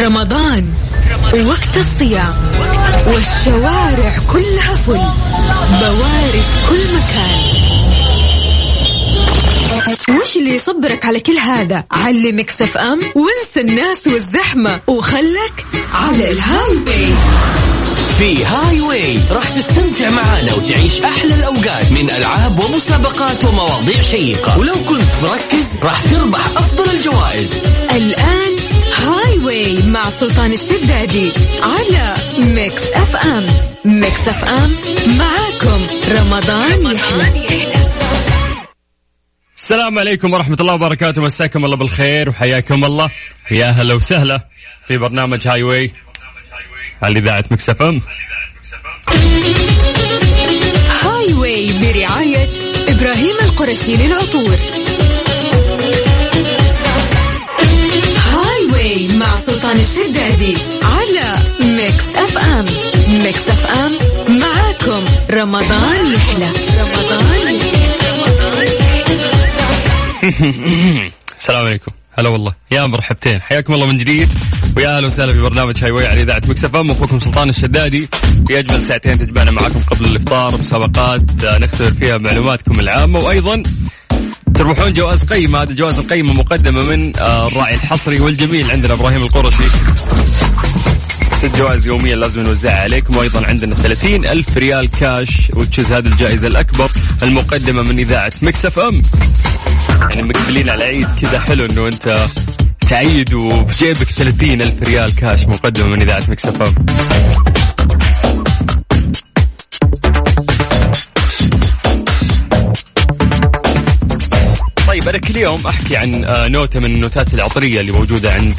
رمضان. وقت الصيام. والشوارع كلها فل. بوارد كل مكان. وش اللي يصبرك على كل هذا؟ على Mix FM. وانسى الناس والزحمة. وخلك على ال Highway. في Highway راح تستمتع معانا وتعيش أحلى الأوقات من ألعاب ومسابقات ومواضيع شيقة. ولو كنت مركز راح تربح أفضل الجوائز. الآن Highway مع سلطان الشدادي على Mix FM Mix FM معاكم رمضان يحلى. السلام عليكم ورحمة الله وبركاته. مساكم الله بالخير وحياكم الله. يا هلا وسهلا في برنامج Highway على إذاعة Mix FM Highway برعاية إبراهيم القرشي للعطور. سلطان الشدادي على Mix FM. Mix FM معاكم. رمضان يحلى. رمضان السلام عليكم. هلا والله. يا مرحبتين. حياكم الله من جديد. ويا أهلا وسهلا في برنامج Highway على إذاعة Mix FM. أخوكم سلطان الشدادي. في اجمل ساعتين تجمعنا معكم قبل الإفطار مسابقات نختبر فيها معلوماتكم العامة. وأيضا تربحون جوائز قيمة هذه الجوائز القيمة مقدمة من آه، الراعي الحصري والجميل عندنا إبراهيم القرشي. ست جوائز يوميا لازم نوزعها عليكم وأيضا عندنا 30 ألف ريال cash which is هذه الجائزة الأكبر المقدمة من إذاعة Mix FM. يعني مقبلين على عيد كذا حلو إنه أنت تعيد وبجيبك 30 ألف ريال كاش مقدمة من إذاعة Mix FM. طيب أنا كل يوم أحكي عن آه، نوتة من النوتات العطرية اللي موجودة عند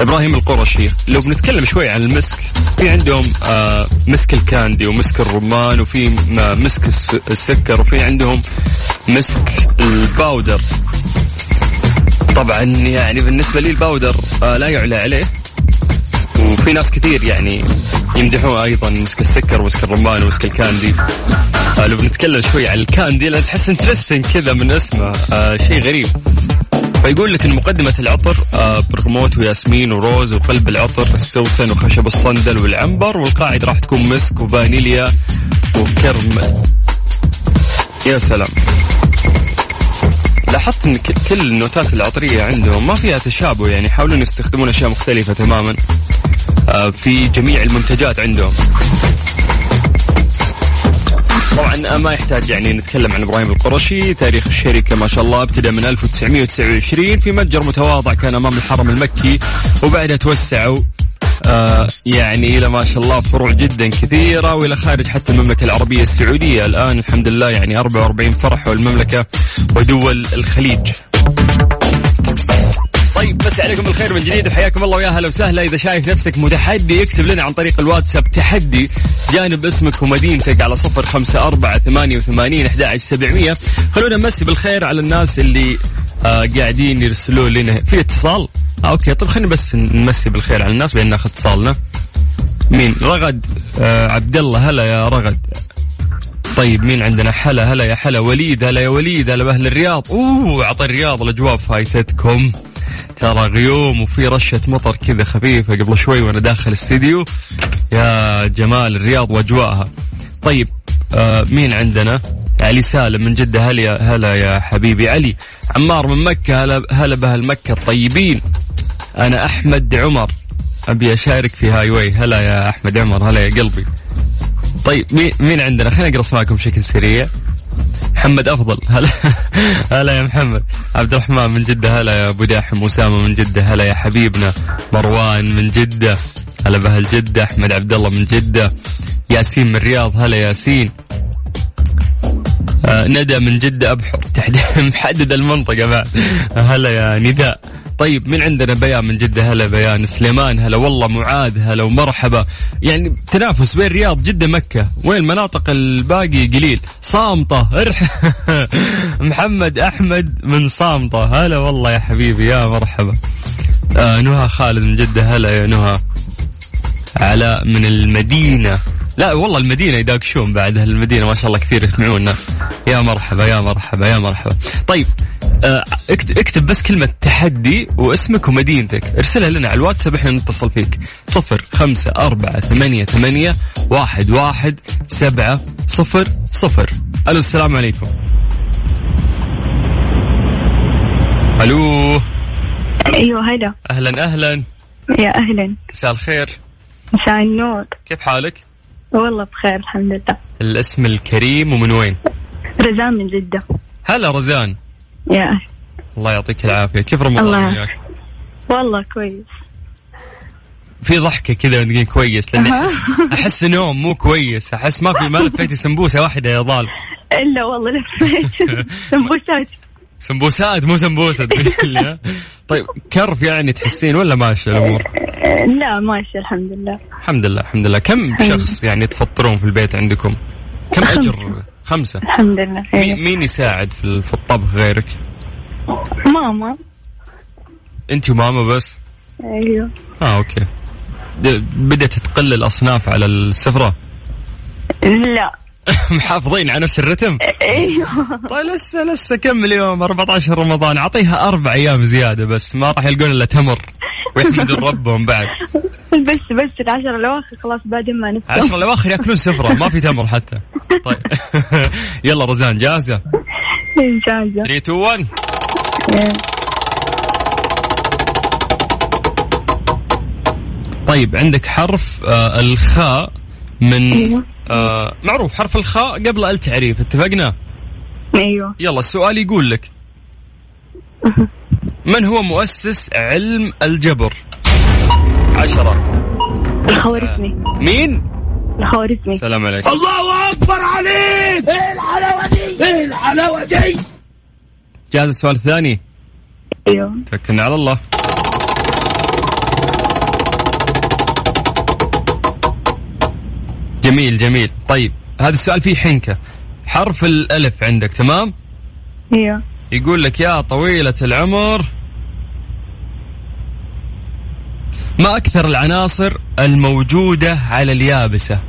إبراهيم القرشي. لو بنتكلم شوي عن المسك في عندهم آه، مسك ال candy ومسك الرمان وفي م- مسك الس- السكر وفي عندهم مسك ال powder. طبعا يعني بالنسبة لي ال powder آه، لا يعلى عليه. وفي ناس كثير يعني يمدحوه أيضا مسك السكر ومسك الرمان ومسك ال candy. آه لو بنتكلم شوي عن ال candy لأن تحس interesting كذا من اسمه. آه شيء غريب. فيقول لك إن مقدمة العطر آه برغموت وياسمين وروز وقلب العطر السوسن وخشب الصندل والعنبر والقاعدة راح تكون مسك وفانيليا وكرم. يا سلام. لاحظت إن كل النوتات العطرية عندهم ما فيها تشابه يعني يحاولون يستخدمون أشياء مختلفة تماما. في جميع المنتجات عندهم. طبعا ما يحتاج يعني نتكلم عن إبراهيم القرشي تاريخ الشركة ما شاء الله ابتدى من 1929 في متجر متواضع كان أمام الحرم المكي وبعدها توسعوا آه يعني إلى ما شاء الله فروع جدا كثيرة وإلى خارج حتى المملكة العربية السعودية. الآن الحمد لله يعني 44 فرع حول المملكه ودول الخليج. بس عليكم بالخير من جديد وحياكم الله ويا هلا وسهلا. إذا شايف نفسك متحدي اكتب لنا عن طريق الواتساب تحدي. جانب اسمك ومدينتك على صفر خمسة أربعة ثمانية وثمانين أحد سبعمية. خلونا نمسي بالخير على الناس اللي آه قاعدين يرسلوا لنا. في اتصال؟ آه أوكي. طيب خلينا بس نمسي بالخير على الناس بين ناخذ اتصالنا. مين؟ رغد. آه عبد الله هلا يا رغد. طيب مين عندنا؟ حلا هلا يا حلا وليد. هلا يا وليد. هلا بأهل الرياض. أوه عطى الرياض الأجواء فايتتكم ترى غيوم وفي رشة مطر كذا خفيفة قبل شوي وأنا داخل الاستديو يا جمال الرياض وأجواءها. طيب آه مين عندنا؟ علي سالم من جدة. هلا هلا يا حبيبي علي. عمار من مكة. هلا هلا بأهل مكة الطيبين. أنا أحمد عمر. أبي أشارك في هاي واي. هلا يا أحمد عمر. هلا يا قلبي. طيب مين مين عندنا؟ خلينا نقرا اسماءكم بشكل سريع. محمد أفضل. هلا. هلا يا محمد. عبد الرحمن من جدة. هلا يا أبو داحم. أسامة من جدة. هلا يا حبيبنا مروان من جدة. هلا بأهل جدة. أحمد عبد الله من جدة. ياسين من الرياض هلا ياسين. آه ندى من جدة أبحر. تحديد محدد المنطقة بعد. هلا يا نداء. طيب من عندنا بيان من جدة هلا بيان. سليمان هلا والله معاذ هلا ومرحبا. يعني تنافس بين الرياض جدة مكة. وين المناطق الباقي؟ قليل. صامتة. ارح. محمد أحمد من صامتة. هلا والله يا حبيبي يا مرحبا. آه نهى خالد من جدة. هلا يا نهى. علاء من المدينة. لا والله المدينة يداقشون بعد. المدينة ما شاء الله كثير يسمعونا. يا مرحبا يا مرحبا يا مرحبا. طيب اكتب بس كلمة تحدي واسمك ومدينتك. ارسلها لنا على الواتساب إحنا نتصل فيك. صفر خمسة أربعة ثمانية ثمانية واحد واحد سبعة صفر صفر. ألو السلام عليكم. ألو. أيوه هلا. أهلا أهلا. يا أهلا. مساء الخير. مساء النور. كيف حالك؟ والله بخير الحمد لله. الاسم الكريم ومن وين؟ رزان من جدة. هلا رزان. يا. الله يعطيك العافية كيف رمضان وياك؟ والله كويس في ضحكة كذا قاعد كويس لأن أها. أحس أحس نوم مو كويس أحس ما في ما لفيتي سمبوسة واحدة يا ضال إلا والله لفيت سمبوسات سمبوسات مو تقول ها؟ طيب كرف يعني تحسين ولا ماشية الأمور؟ آه، لا ماشي الحمد لله الحمد لله الحمد لله كم شخص يعني تفطرون في البيت عندكم؟ كم أجر؟ خمسة. الحمد لله مين. مين يساعد في ال- في الطبخ غيرك؟ ماما. أنت وماما بس؟ أيوه. آه أوكي. بدأت تقل الأصناف على السفرة؟ لا. محافظين على نفس الرتم؟ أيوه. طيب لسه لسه كم اليوم؟ 14 رمضان. أعطيها أربع أيام زيادة بس ما راح يلقون إلا تمر. ويحمدون ربهم بعد. بس بس العشرة الأواخر خلاص بعدين ما نفطر. عشرة الأواخر يأكلون سفرة ما في تمر حتى. طيب. يلا رزان جاهزة؟ جاهزة. 3 2 1 طيب عندك حرف آه الخاء من أيوه. آه معروف حرف الخاء قبل التعريف اتفقنا؟ أيوه. يلا السؤال يقول لك. من هو مؤسس علم الجبر؟ عشرة. الخوارزمي. مين؟ الخوارزمي. سلام عليكم. الله أكبر عليك! إيه الحلاوة دي؟ إيه الحلاوة دي؟ جاهز السؤال الثاني. أيوه. توكلنا على الله. جميل جميل. طيب هذا السؤال فيه حنكة. حرف الألف عندك تمام؟ أيوه. يقول لك يا طويلة العمر ما أكثر العناصر الموجودة على اليابسة؟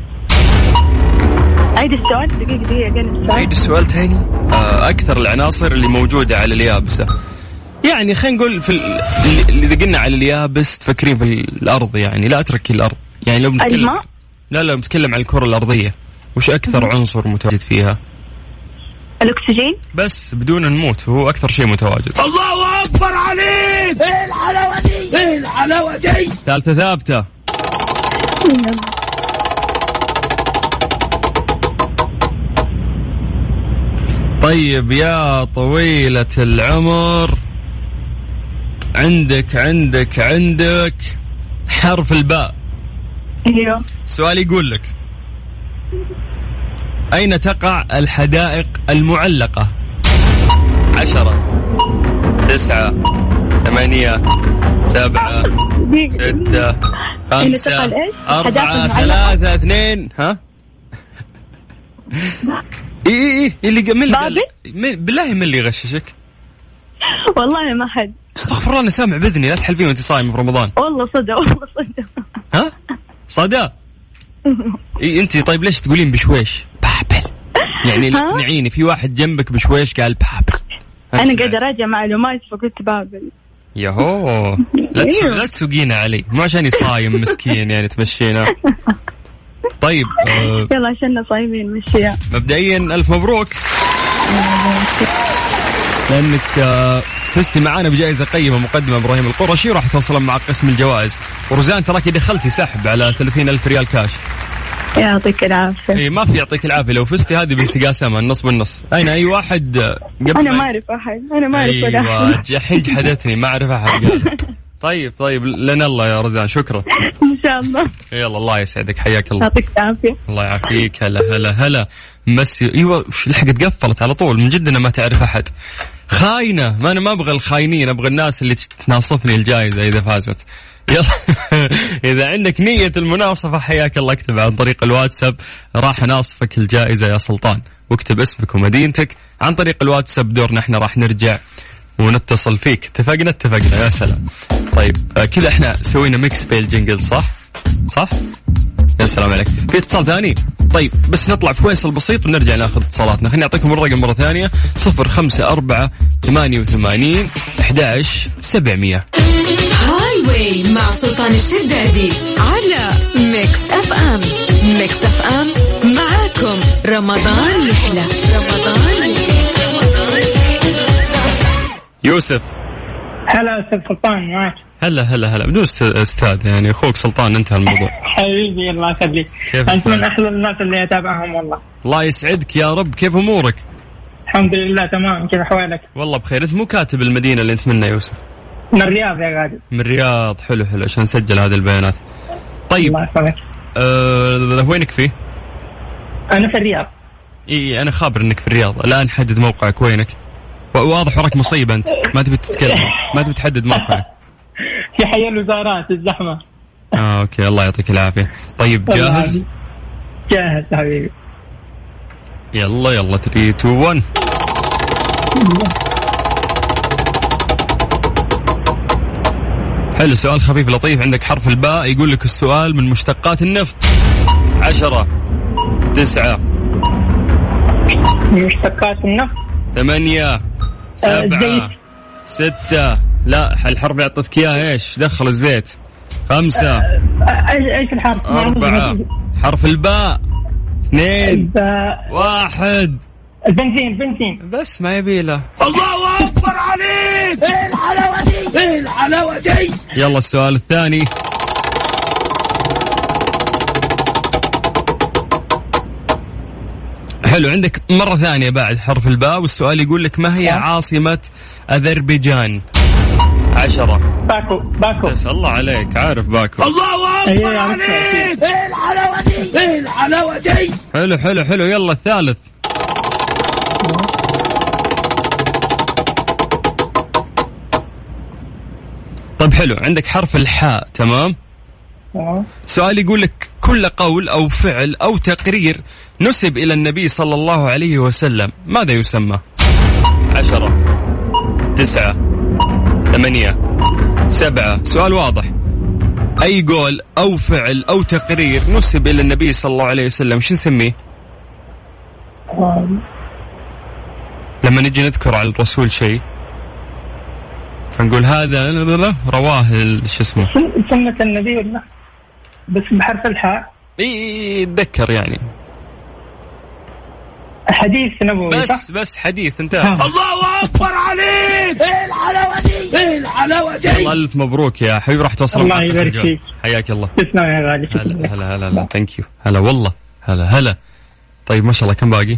عيد السؤال دقيقة دقيقة قال عيد السؤال السؤال تاني. آه، أكثر العناصر اللي موجودة على اليابسة. يعني خلينا نقول في ال- اللي إذا قلنا على اليابس تفكرين في الأرض يعني لا أتركي الأرض. يعني لو بنتكلم الماء؟ لا لا بنتكلم عن الكرة الأرضية. وش أكثر عنصر متواجد فيها؟ الأكسجين؟ بس بدون نموت هو أكثر شيء متواجد. الله أكبر عليك! إيه الحلاوة دي؟ إيه الحلاوة دي؟ ثالثة ثابتة. طيب يا طويلة العمر عندك عندك عندك حرف الباء. أيوه. سؤال يقول لك أين تقع الحدائق المعلقة عشرة تسعة ثمانية سبعة ستة خمسة؟ أربعة؟ ثلاثة اثنين ها إي إي إي اللي من اللي بالله من اللي يغششك؟ والله ما حد استغفر الله أنا سامع بإذني لا تحلفين وأنت صايم في رمضان والله صدى والله صدى ها؟ صدى اي انت طيب ليش تقولين بشويش؟ بابل. يعني؟ اقنعيني في واحد جنبك بشويش قال بابل. أنا قاعدة أراجع معلومات فقلت بابل. يهو لا. أيوه. لا تسوقينا علي. مو عشان صايم مسكين يعني تمشينا. طيب آه يلا عشان صايمين مشيها مبدئيا ألف مبروك. لأنك آه، فزتي معانا بجائزة قيمة مقدمة إبراهيم القرشي. وراح توصلون مع قسم الجوائز. ورزان تراكي دخلتي سحب على 30 ألف ريال كاش. يعطيك العافية. اي ما في يعطيك العافية. لو فزتي هذه بنت قاسمه النص بالنص. أين؟ أي واحد قبل؟ أنا ما- أعرف أحد. أنا ما أعرف ولا أيوه. أحد. الحين جحدتني. ما أعرف أحد قال. طيب طيب. لنا الله يا رزان. شكرا. إن شاء الله. يلا الله يسعدك. حياك الله. يعطيك العافية. الله يعافيك. هلا هلا هلا. مسي أيوه لحقت قفلت على طول من جد أنا ما تعرف أحد. خاينة ما أنا ما أبغى الخاينين أبغى الناس اللي تناصفني الجائزه إذا فازت. يلا. إذا عندك نية المناصفة حياك الله. اكتب عن طريق الواتساب راح اناصفك الجائزة يا سلطان. واكتب اسمك ومدينتك عن طريق الواتساب دورنا إحنا راح نرجع ونتصل فيك. اتفقنا؟ اتفقنا. يا سلام. طيب آه، كذا إحنا سوينا mix بين ال jingle صح؟ صح؟ يا سلام عليك. في اتصال ثاني. طيب بس نطلع فاصل بسيط ونرجع ناخذ اتصالاتنا. خليني أعطيكم الرقم مرة ثانية. صفر خمسة أربعة ثمانية وثمانين أحد سبعمية. Highway مع سلطان الشدادي على Mix FM Mix FM معاكم رمضان يحلى. رمضان يوسف. هلا أستاذ سلطان معك. هلا هلا هلا. بدون أست- أستاذ يعني أخوك سلطان انتهى الموضوع. حبيبي الله يخليك. كيف أنت من؟ أحلى الناس اللي أتابعهم والله. الله يسعدك يا رب. كيف أمورك؟ الحمد لله تمام. كيف أحوالك؟ والله بخير. أنت مو كاتب المدينة اللي أنت منها يوسف؟ من الرياض يا غادي من الرياض. حلو حلو. عشان نسجل هذه البيانات. طيب. الله يحفظك أه وينك فيه؟ أنا في الرياض. إي أنا خابر إنك في الرياض. الآن حدد موقعك. وينك؟ واضح وراك مصيبة أنت. ما تبي تتكلم. ما تبي تحدد موقعك. في حي الوزارات الزحمة. آه أوكي. الله يعطيك العافية. طيب جاهز؟ جاهز حبيبي. يلا يلا 3 2 1 حلو سؤال خفيف لطيف. عندك حرف الباء يقول لك السؤال من مشتقات النفط. عشرة تسعة. مشتقات النفط. ثمانية سبعة. ستة. لا الحرب يعطتك إياها إيش؟ دخل الزيت. خمسة. إيش إيش الحرف؟ أربعة. حرف الباء. اثنين. واحد. البنزين البنزين. بس ما يبي له. يلا السؤال الثاني. حلو عندك مرة ثانية بعد حرف الباء والسؤال يقول لك ما هي عاصمة أذربيجان؟ عشرة. باكو باكو. بس الله عليك عارف باكو. أيوه عليك. حلو حلو حلو. يلا الثالث. طيب حلو. عندك حرف الحاء تمام؟ سؤال يقول لك كل قول أو فعل أو تقرير نسب إلى النبي صلى الله عليه وسلم. ماذا يسمى؟ عشرة تسعة ثمانية سبعة. سؤال واضح. أي قول أو فعل أو تقرير نسب إلى النبي صلى الله عليه وسلم شو نسميه؟ لما نجي نذكر على الرسول شيء فنقول هذا رواه شو اسمه؟ سن- سنة النبي بس بحرف الحاء. إي اتذكر يعني. حديث نبوي بس صح؟ بس حديث انتهى ها. الله ألف مبروك يا حبيبي راح توصل الله يبارك. فيك. حياك الله. تسلم يا غالي هلا. هلا هلا هلا. thank you هلا والله. هلا هلا. طيب ما شاء الله كم باقي؟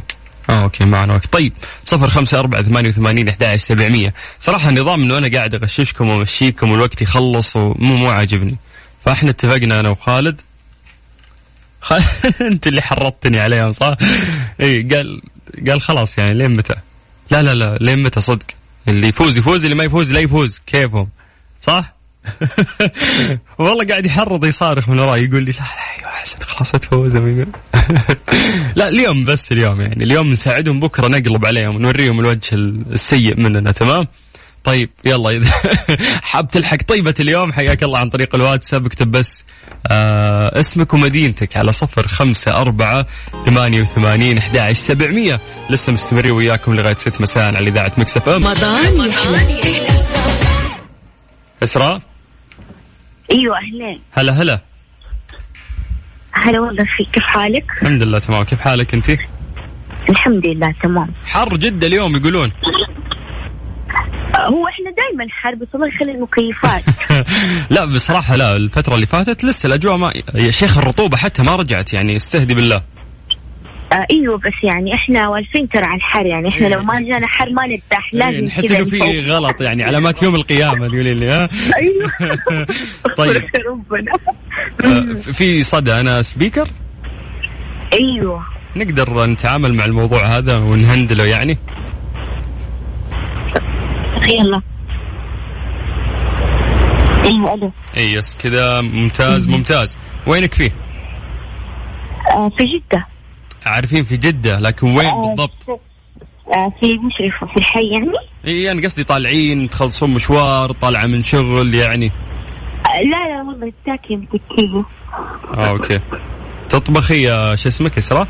آه okay معنا وقت. طيب صفر خمسة أربعة ثمانية وثمانين أحد سبعمية. صراحة النظام إنه أنا قاعد أغششكم وأمشيكم والوقت يخلص ومو مو عاجبني. فاحنا اتفقنا أنا وخالد. انت اللي حرضتني عليهم صح؟ اي قال قال خلاص يعني لين متى؟ لا لا لا لين متى صدق اللي يفوز يفوز اللي ما يفوز لا يفوز كيفهم صح؟ والله قاعد يحرض يصارخ من وراي يقول لي لا لا أيوه حسن خلاص تفوز لا اليوم بس اليوم يعني اليوم نساعدهم بكرة نقلب عليهم ونوريهم الوجه السيء مننا تمام؟ طيب يلا إذا حاب تلحق طيبة اليوم حياك الله عن طريق الواتساب اكتب بس آه اسمك ومدينتك على صفر خمسة أربعة ثمانية وثمانين أحد سبعمية. لسه مستمرين وياكم لغاية ست مساء على إذاعة مكسف أم. رمضان يحلى. إسراء؟ أيوه أهلين. هلا هلا. هلا والله فيك كيف حالك؟ الحمد لله تمام. كيف حالك أنت؟ الحمد لله تمام. حر جدا اليوم يقولون. هو إحنا دائما حر بس الله يخلي المكيفات. لا بصراحة لا الفترة اللي فاتت لسه الأجواء ما يا شيخ الرطوبة حتى ما رجعت يعني استهدي بالله. آه إيوه بس يعني إحنا والفين ترى على الحر يعني إحنا لو ما جانا حر ما نرتاح إيه، لازم نحس إنه في. غلط يعني علامات يوم القيامة تقولي لي ها؟ أيوه. طيب. آه، في صدى أنا سبيكر؟ أيوه. نقدر نتعامل مع الموضوع هذا ونهندله يعني؟ يلا أيوه ألو. اي yes كذا ممتاز ممتاز. وينك فيه؟ آه في جدة. عارفين في جدة لكن وين آه، بالضبط؟ آه في مشرفة في الحي يعني؟ اي أنا قصدي طالعين تخلصون مشوار طالعة من شغل يعني. آه لا لا والله التاكي بتكيو آه أوكي. تطبخي يا شو اسمك إسراء؟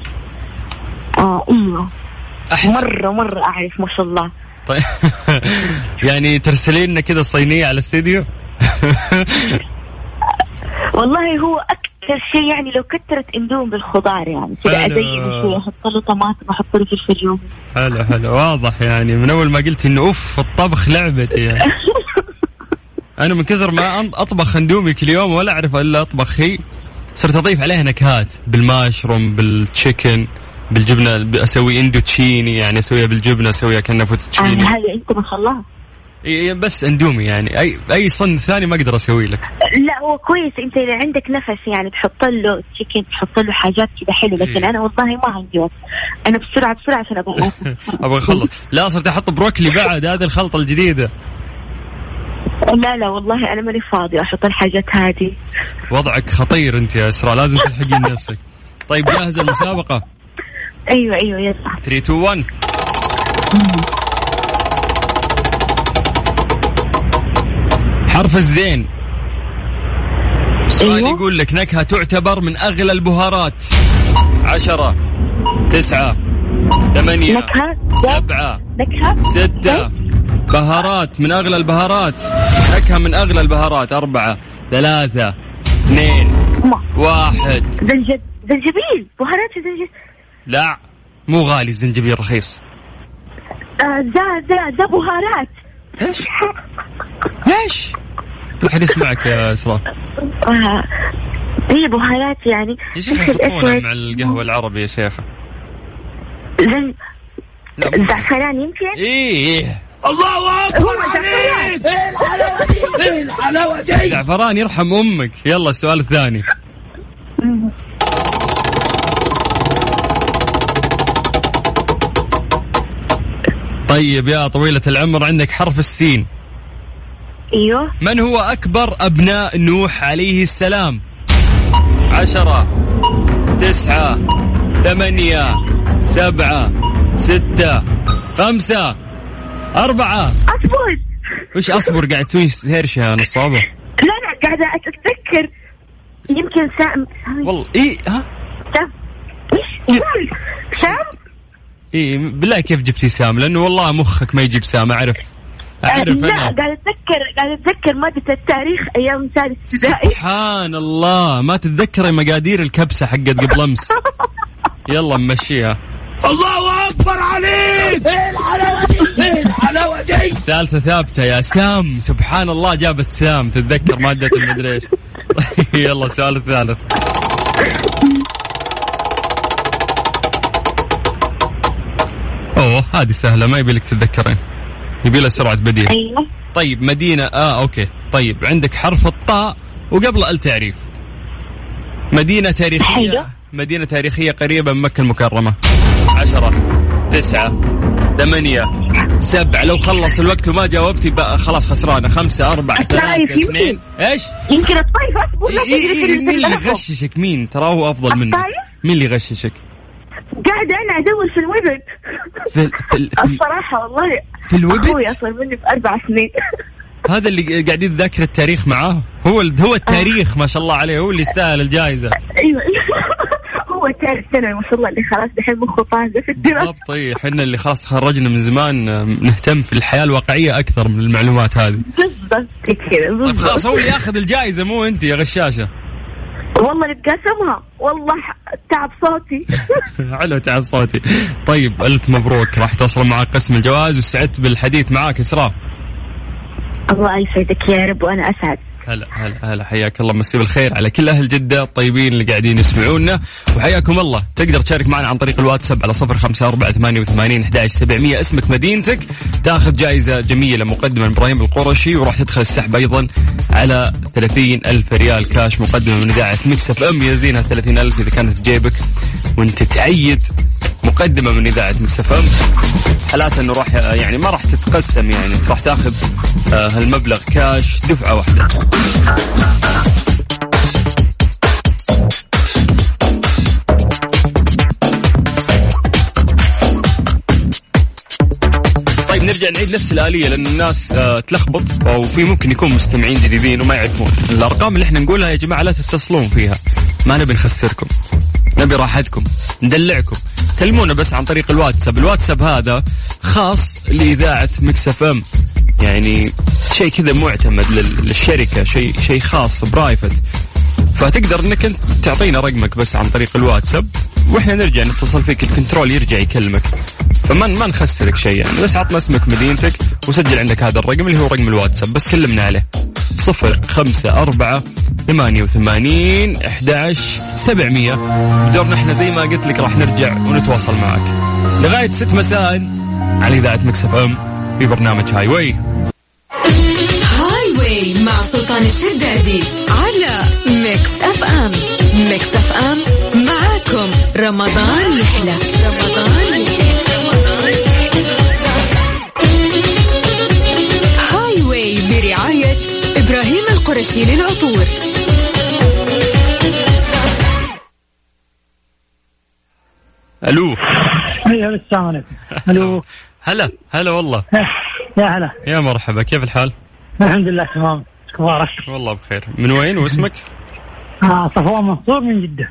آه إيوه. أحلى. مرة مرة أعرف ما شاء الله. طيب. يعني ترسلي لنا كذا صينية على الاستديو والله هو أكثر شيء يعني لو كثرت إندوم بالخضار يعني. كذا. ازينه شوي أحط له طماطم أحط له فلفل رومي. حلو حلو واضح يعني. من أول ما قلت إنه أوف الطبخ لعبتي يعني. أنا من كثر ما أطبخ أندومي كل يوم ولا أعرف إلا أطبخ هي صرت أضيف عليها نكهات بال mushroom بال chicken. بالجبنة أسوي إندو تشيني يعني أسويها بالجبنة أسويها كأنها فيتوتشيني هذا انت ما شاء الله. بس أندومي يعني. أي أي صنف ثاني ما أقدر أسوي لك. لا هو كويس. أنت إذا عندك نفس يعني تحط له chicken تحط له حاجات كذا حلوة لكن. أنا والله ما عندي وقت. أنا بسرعة بسرعة عشان أبغى. أبغى اخلص لا صرت أحط بروكلي بعد هذه الخلطة الجديدة. لا لا والله أنا ماني فاضيه أحط الحاجات هذه. وضعك خطير أنت يا إسراء. لازم تلحقين نفسك. طيب جاهزة المسابقة؟ أيوه أيوه يلا 3 2 1 حرف الزين. السؤال أيوة. يقول لك نكهة تعتبر من أغلى البهارات. عشرة تسعة ثمانية نكهة؟ سبعة نكهة؟ ستة. بهارات من أغلى البهارات. نكهة من أغلى البهارات. أربعة ثلاثة اثنين واحد. زنجب زنجبيل. بهارات زنجبيل لا مو غالي الزنجبيل رخيص آه ذا ذا ذا بهارات. إيش؟ إيش؟ لا حد يسمعك يا اسراء آه هي بهارات يعني. يا شيخ. مع القهوة العربي يا شيخة زن... زعفران يمكن؟ إيه هو زعفران. زعفران يرحم أمك. يلا السؤال الثاني. طيب يا طويلة العمر عندك حرف السين. أيوه. من هو أكبر أبناء نوح عليه السلام؟ عشرة تسعة ثمانية سبعة ستة خمسة أربعة. أصبر. وش أصبر؟ قاعد تسوي search يا نصابة لا لا قاعدة أتذكر. يمكن سام والله إيه ها؟ سام. سام؟ إيه بالله كيف جبتي سام؟ لأنه والله مخك ما يجيب سام أعرف. أعرف آه، لا أنا. قاعد أتذكر قاعد أتذكر مادة التاريخ أيام ثالث ابتدائي. سبحان الله ما تتذكري مقادير الكبسة حقت قبل أمس. يلا نمشيها ثالثة ثابتة يا سام. سبحان الله جابت سام تتذكر مادة المدري إيش. يلا السؤال الثالث. أوه هذه سهلة ما يبي لك تتذكرين يبي لها سرعة بديهة أيوه طيب مدينة آه أوكي طيب عندك حرف الطاء وقبل التعريف مدينة تاريخية حلو. مدينة تاريخية قريبة من مكة المكرمة عشرة تسعة ثمانية سبعة لو خلص الوقت وما جاوبتي بقى خلاص خسرانة خمسة أربعة ثلاثة. اثنين إيش؟ يمكن الطايف أصبر لا إيه إيه إيه في مين اللي. يغششك مين؟ ترى هو أفضل منك؟ مين اللي يغششك؟ قاعدة أنا أدور في الويبد في, في, ال- في, ال- الصراحة والله في الويبد؟ أخوي اصغر مني باربع سنين. هذا اللي قاعدين تذاكر التاريخ معاه؟ هو هو التاريخ ما شاء الله عليه هو اللي يستاهل الجائزة أيوه. هو ثالث ثانوي ما شاء الله اللي خلاص دحين مخه طازة في الدراسة. بالضبط إيه، إحنا اللي خلاص تخرجنا من زمان نهتم في الحياة الواقعية أكثر من المعلومات هذه. بالضبط كذا طيب خلاص بالضبط. هو اللي ياخذ الجائزه مو أنت يا غشاشة. والله نتقاسمها والله ح- تعب صوتي. حلو تعب صوتي. طيب ألف مبروك. راح توصل معك قسم الجوائز وسعدت بالحديث معك إسراء. الله يسعدك يا رب وأنا أسعد. هلا هلا هلا حياك الله مسي بالخير على كل أهل جدة الطيبين اللي قاعدين يسمعونا وحياكم الله. تقدر تشارك معنا عن طريق الواتساب على صفر خمسة أربعة ثمانية وثمانين أحد سبعمية. اسمك مدينتك. تاخذ جائزة جميلة مقدمة من إبراهيم القرشي وراح تدخل السحب أيضا على ثلاثين ألف ريال كاش مقدمة من إذاعة Mix FM. يزينها ثلاثين ألف إذا كانت في جيبك وأنت تعيد مقدمة من إذاعة Mix FM. حلاته أنه راح يعني ما راح تتقسم يعني راح تاخذ آه، هالمبلغ كاش دفعة واحدة. طيب نرجع نعيد نفس الآلية لأن الناس آه تلخبط أو في ممكن يكون مستمعين جديدين وما يعرفون. الأرقام اللي إحنا نقولها يا جماعة لا تتصلون فيها. ما نبي نخسركم. نبي راحتكم ندلعكم. كلمونا بس عن طريق الواتساب. الواتساب هذا خاص لإذاعة Mix FM. يعني شيء كذا معتمد لل- للشركة شيء شيء خاص private. فتقدر إنك أنت تعطينا رقمك بس عن طريق الواتساب وإحنا نرجع نتصل فيك ال control يرجع يكلمك. فما ما نخسرك شيء يعني. بس عطنا اسمك مدينتك وسجل عندك هذا الرقم اللي هو رقم الواتساب بس كلمنا عليه. صفر خمسة أربعة ثمانية وثمانين أحد سبعمية. دورنا إحنا زي ما قلت لك راح نرجع ونتواصل معك. لغاية ست مساء على إذاعة Mix FM في برنامج Highway Highway مع سلطان الشدادي على Mix FM. Mix FM معاكم. رمضان يحلى. رمضان هاي إبراهيم القرشي للعطور. ألو. أيوه السلام عليكم. ألو. هلا هلا والله. يا هلا. يا مرحبا كيف الحال؟ الحمد لله تمام. أخبارك والله بخير. من وين واسمك؟ آه صفوان منصور من جدة.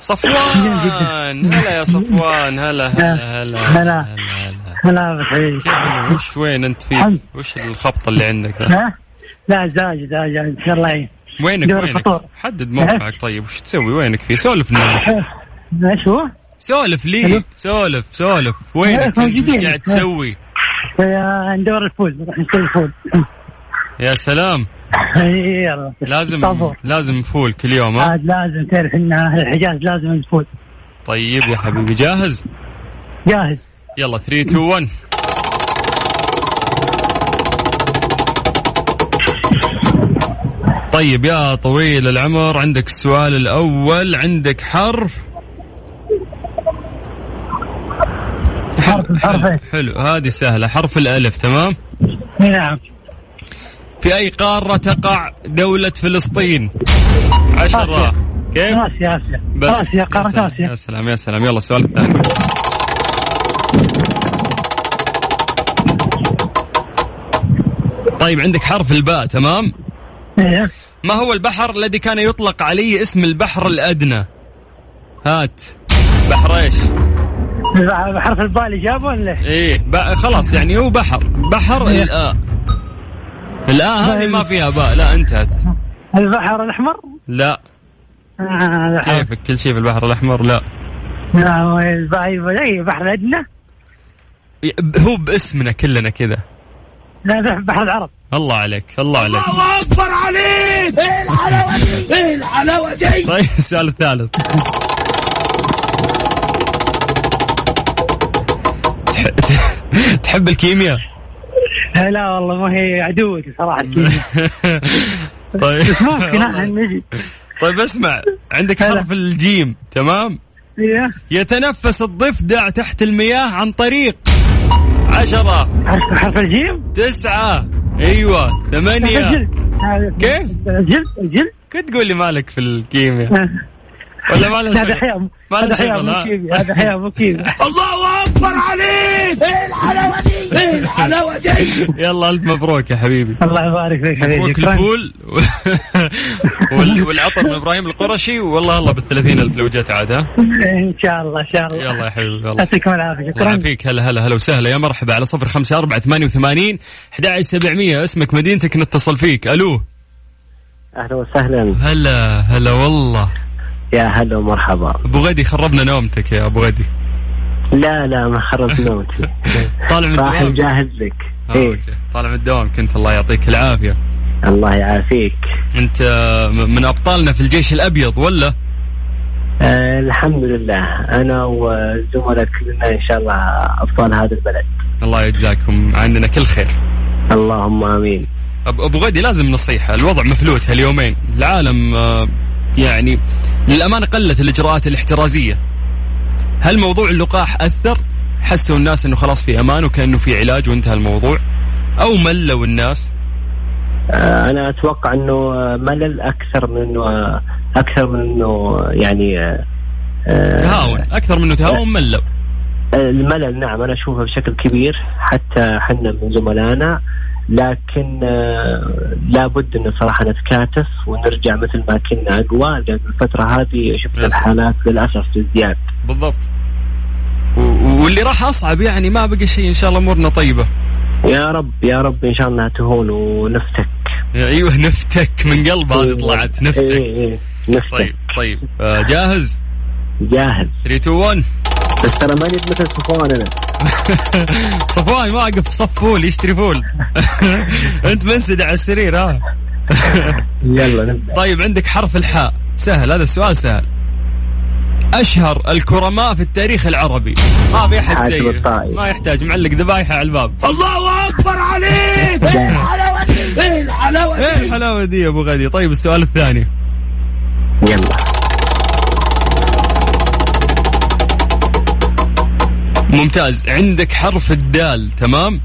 صفوان! هلا يا صفوان هلا هلا هلا هلا. هلا هلا. بخير. كيف وش وين أنت فيه؟ وش الخبط اللي عندك؟ ذا؟ لا زاج زاج ان شاء الله يعين وينك وينك؟ حدد موقعك طيب وش تسوي وينك فيه؟ سولف لنا إيش هو؟ سولف لي. سولف سولف وينك وش موجودين. قاعد تسوي؟ آه، ندور الفول نروح نشتري الفول يا سلام يلا لازم. لازم فول كل يوم ها؟ عاد لازم تعرف إن الحجاز لازم الفول طيب يا حبيبي جاهز؟ جاهز يلا 3 2 1 طيب يا طويل العمر عندك السؤال الأول عندك حرف. حرف حرف حلو, إيه؟ هذه سهلة حرف الألف تمام؟ نعم. في أي قارة تقع دولة فلسطين؟ عشرة. آسيا. كيف؟ آسيا آسيا. بس. آسيا يا قارة سلام، آسيا. يا سلام يا سلام. يلا السؤال الثاني. طيب عندك حرف الباء تمام. ما هو البحر الذي كان يطلق عليه اسم البحر الأدنى؟ هات. بحر إيش؟ بحرف الباء الإجابة ولا إيه ب... خلاص يعني هو بحر. بحر إيه. الآ. الآ هذه ما فيها باء. لا انتهت. البحر الأحمر؟ لا. آه، البحر. كيفك؟ كل شيء في البحر الأحمر؟ لا. نعم الباء أي بحر الأدنى. هو باسمنا كلنا كذا. لا بح- بحر العرب. الله عليك الله عليك. الله أكبر عليك. إيه الحلاوه دي؟ إيه الحلاوه دي؟ طيب السؤال الثالث. تح- تح- تحب الكيمياء؟ لا والله ما هي عدوتي صراحة الكيمياء. طيب. ممكن نجي. طيب اسمع عندك. حرف الجيم تمام؟ إيه. يتنفس الضفدع تحت المياه عن طريق عشرة. حرف الجيم؟ تسعة. أيوه. ثمانية. كيف؟ الجلد الجلد كنت تقول لي مالك في الكيمياء. آه. ولا ما له هذا؟ حياة هذا حياة مو؟ كيمياء. هذا حياة مو كيمياء. الله أكبر عليك! إيه الحلاوه دي دي يلا ألف مبروك يا حبيبي. الله يبارك فيك حبيبي. مبروك. الفول وال- والعطر من إبراهيم القرشي. والله الله بالثلاثين ألف لو جت عاد ها إن شاء الله إن شاء الله. يلا يا حبيبي يلا. يعطيكم العافية. شكرا يعافيك. هلا هلا هلا وسهلا. يا مرحبا على صفر خمسة أربعة ثمانية وثمانين أحد سبعمية. اسمك مدينتك نتصل فيك. ألو. أهلا وسهلا. هلا هلا والله. يا هلا ومرحبا. أبو غدي خربنا نومتك يا أبو غدي. لا لا ما خربت نومتي طالع من راح الدوام؟ مجهز لك. آه، أوكي. طالع من الدوام كنت الله يعطيك العافية. الله يعافيك. أنت م- من أبطالنا في الجيش الأبيض ولا؟ آه الحمد لله. أنا والزملاء كلنا إن شاء الله أبطال هذا البلد. الله يجزاكم عننا كل خير. اللهم آمين. أبو غدي لازم نصيحة. الوضع مفلوت هاليومين. العالم آه، يعني للأمانة قلت الإجراءات الاحترازية. هل موضوع اللقاح أثر؟ حسوا الناس إنه خلاص في أمان وكأنه في علاج وانتهى الموضوع. أو ملوا الناس؟ آه أنا أتوقع إنه آه، ملل أكثر من انه آه، أكثر من إنه يعني آه، آه، تهاون. أكثر منه تهاون ملوا. الملل نعم أنا أشوفه بشكل كبير حتى حنا من زملائنا. لكن آه، لابد انه صراحة نتكاتف ونرجع مثل ما كنا أقوى لأن الفترة هذه سلام. الحالات للأسف تزداد. بالضبط. واللي راح أصعب يعني ما بقى شيء إن شاء الله أمورنا طيبة. يا رب يا رب إن شاء الله تهون ونفتك. أيوه نفتك. من قلب هذه طلعت. نفتك. إيه إيه نفتك. طيب طيب. آه، جاهز؟ جاهز. 3 2 1 بس ترى ماني مثل صفوان أنا. صفوان واقف في صف فول يشتري فول. أنت منسدح على السرير ها؟ يلا نبدأ. طيب عندك حرف الحاء. سهل هذا السؤال سهل. أشهر الكرماء في التاريخ العربي. ما في أحد زيه. ما يحتاج معلق ذبايحه على الباب. الله أكبر عليك! إيه الحلاوة دي! يا أبو غدي طيب السؤال الثاني. يلا. ممتاز. عندك حرف الدال تمام؟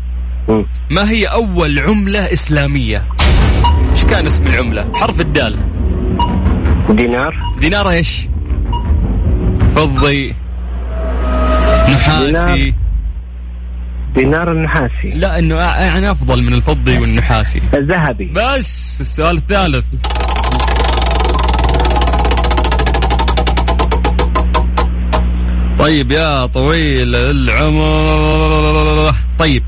مم. ما هي أول عملة إسلامية؟ إيش كان اسم العملة؟ حرف الدال. دينار. دينار إيش؟ فضي. نحاسي. دينار. دينار النحاسي. لا إنه يعني أفضل من الفضي والنحاسي. الذهبي. بس السؤال الثالث. طيب يا طويل العمر. طيب.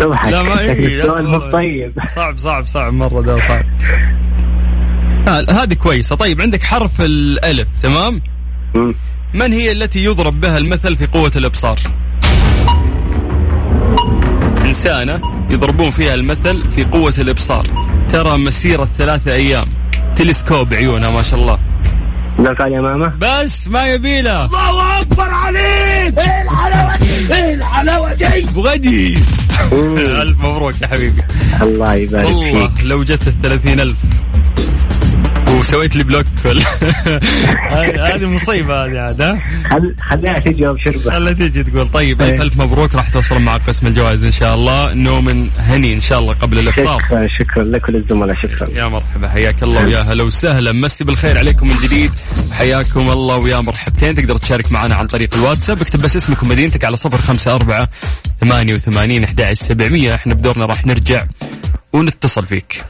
تضحك لا ما السؤال مو. طيب صعب صعب صعب مرة ده صعب. آه، هذه كويسة. طيب عندك حرف الألف تمام. من هي التي يضرب بها المثل في قوة الإبصار؟ إنسانة يضربون فيها المثل في قوة الإبصار. ترى مسيرة ثلاثة أيام. تلسكوب عيونها ما شاء الله. لا قال يا ماما؟ بس ما يبيله الله أكبر عليك! إيه الحلاوة دي؟ إيه الحلاوة دي؟ أبو غدي ألف مبروك يا حبيبي. الله يبارك والله فيك. لو جت الثلاثين ألف. وسويت لي بلوك كل هذه مصيبة هذه عاد ها؟ خل خليها تجي بشربة خلا تيجي تقول. طيب ألف إيه. ألف مبروك راح توصل معك قسم الجوائز إن شاء الله. نوم هني إن شاء الله قبل الإفطار. شكرا شكرا لك وللزملاء شكرا. يا مرحبا حياك الله ويا هلا وسهلا. مسي بالخير عليكم من جديد. حياكم الله ويا مرحبتين. تقدر تشارك معنا عن طريق الواتساب. اكتب بس اسمك ومدينتك على صفر خمسة أربعة ثمانية وثمانين أحد سبعمية. إحنا بدورنا راح نرجع ونتصل فيك.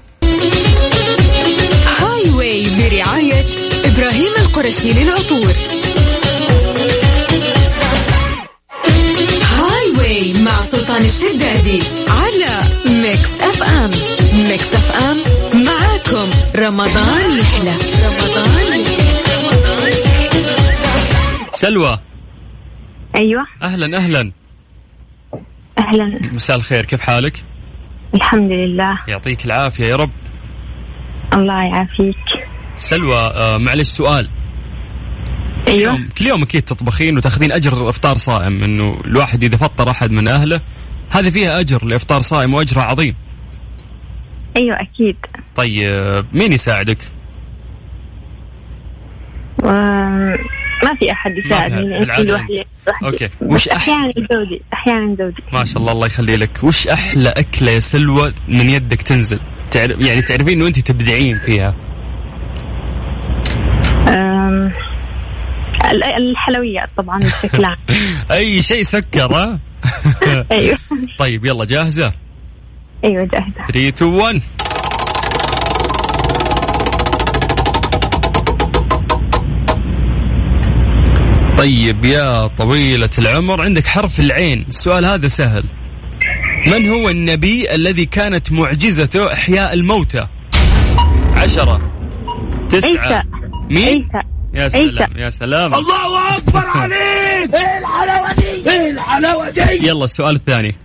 برعاية إبراهيم القرشي للعطور. Highway مع سلطان الشدادي على Mix FM Mix FM معاكم رمضان يحلى. رمضان سلوى. أيوه. أهلا أهلا. أهلا. مساء الخير كيف حالك؟ الحمد لله. يعطيك العافية يا رب. الله يعافيك. سلوى آه معلش سؤال. أيوه. يوم كل يوم أكيد تطبخين وتأخذين أجر افطار صائم إنه الواحد إذا فطر أحد من أهله هذه فيها أجر لإفطار صائم واجرها عظيم. أيوه أكيد. طيب مين يساعدك؟ و- ما في أحد يساعدني كل لوحدي. أوكي. بس وش أح- أحيانا زوجي أحيانا زوجي. ما شاء الله الله يخلي لك. وش أحلى أكلة يا سلوى من يدك تنزل؟ تعرف يعني تعرفين إنه أنت تبدعين فيها. الحلويات طبعا بشكل عام. أي شيء سكر ها؟ أيوه. طيب يلا جاهزة؟ أيوه جاهزة. 3 2 1 طيب يا طويلة العمر عندك حرف العين. السؤال هذا سهل. من هو النبي الذي كانت معجزته إحياء الموتى؟ عشرة تسعة عيسى. مين؟ عيسى. يا سلام. يا سلام. الله أكبر عليك. إيه الحلاوة دي؟ إيه الحلاوة دي؟ يلا السؤال الثاني.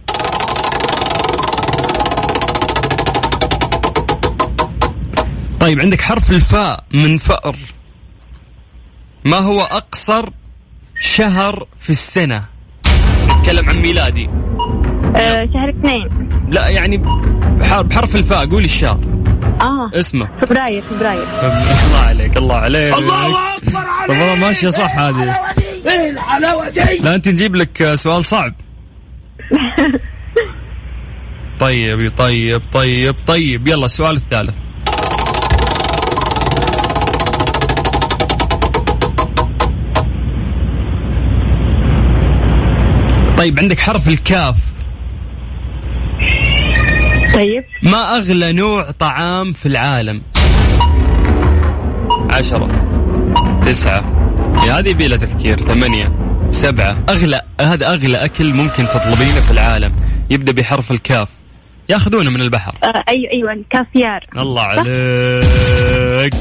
طيب عندك حرف الفاء من فأر. ما هو أقصر شهر في السنة؟ نتكلم عن ميلادي. أه شهر اثنين. لا يعني بح- بحرف الفاء قولي الشهر. آه. اسمه. فبراير فبراير. الله عليك الله عليك. الله أكبر عليك. طب والله ماشية صح هذه. إيه الحلاوه دي لا أنت نجيب لك سؤال صعب. طيب طيب طيب طيب. يلا السؤال الثالث. طيب عندك حرف الكاف. ما أغلى نوع طعام في العالم؟ عشرة تسعة هذه بلا تفكير ثمانية سبعة. أغلى هذا أغلى أكل ممكن تطلبينه في العالم. يبدأ بحرف الكاف. يأخذونه من البحر. آه أيوه أيوه الكافيار الله عليك.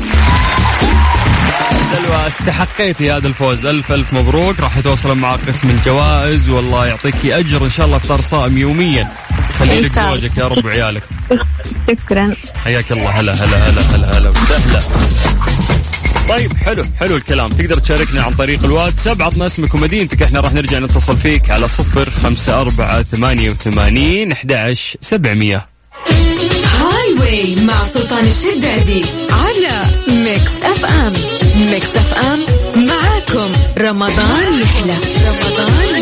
سلوى استحقيتي هذا الفوز. ألف ألف مبروك. راح يتواصلون مع قسم الجوائز. والله يعطيك أجر إن شاء الله افطار صائم يوميا. خلي لك. زوجك يا رب وعيالك شكرا. حياك الله. هلا هلا هلا هلا هلا. وسهلا طيب حلو حلو الكلام. تقدر تشاركنا عن طريق الواتساب. عطنا اسمك ومدينتك. إحنا راح نرجع نتصل فيك على صفر خمسة أربعة ثمانية وثمانين أحد سبعمية. Highway مع سلطان الشدادي على Mix FM Mix FM معاكم. رمضان يحلى. رمضان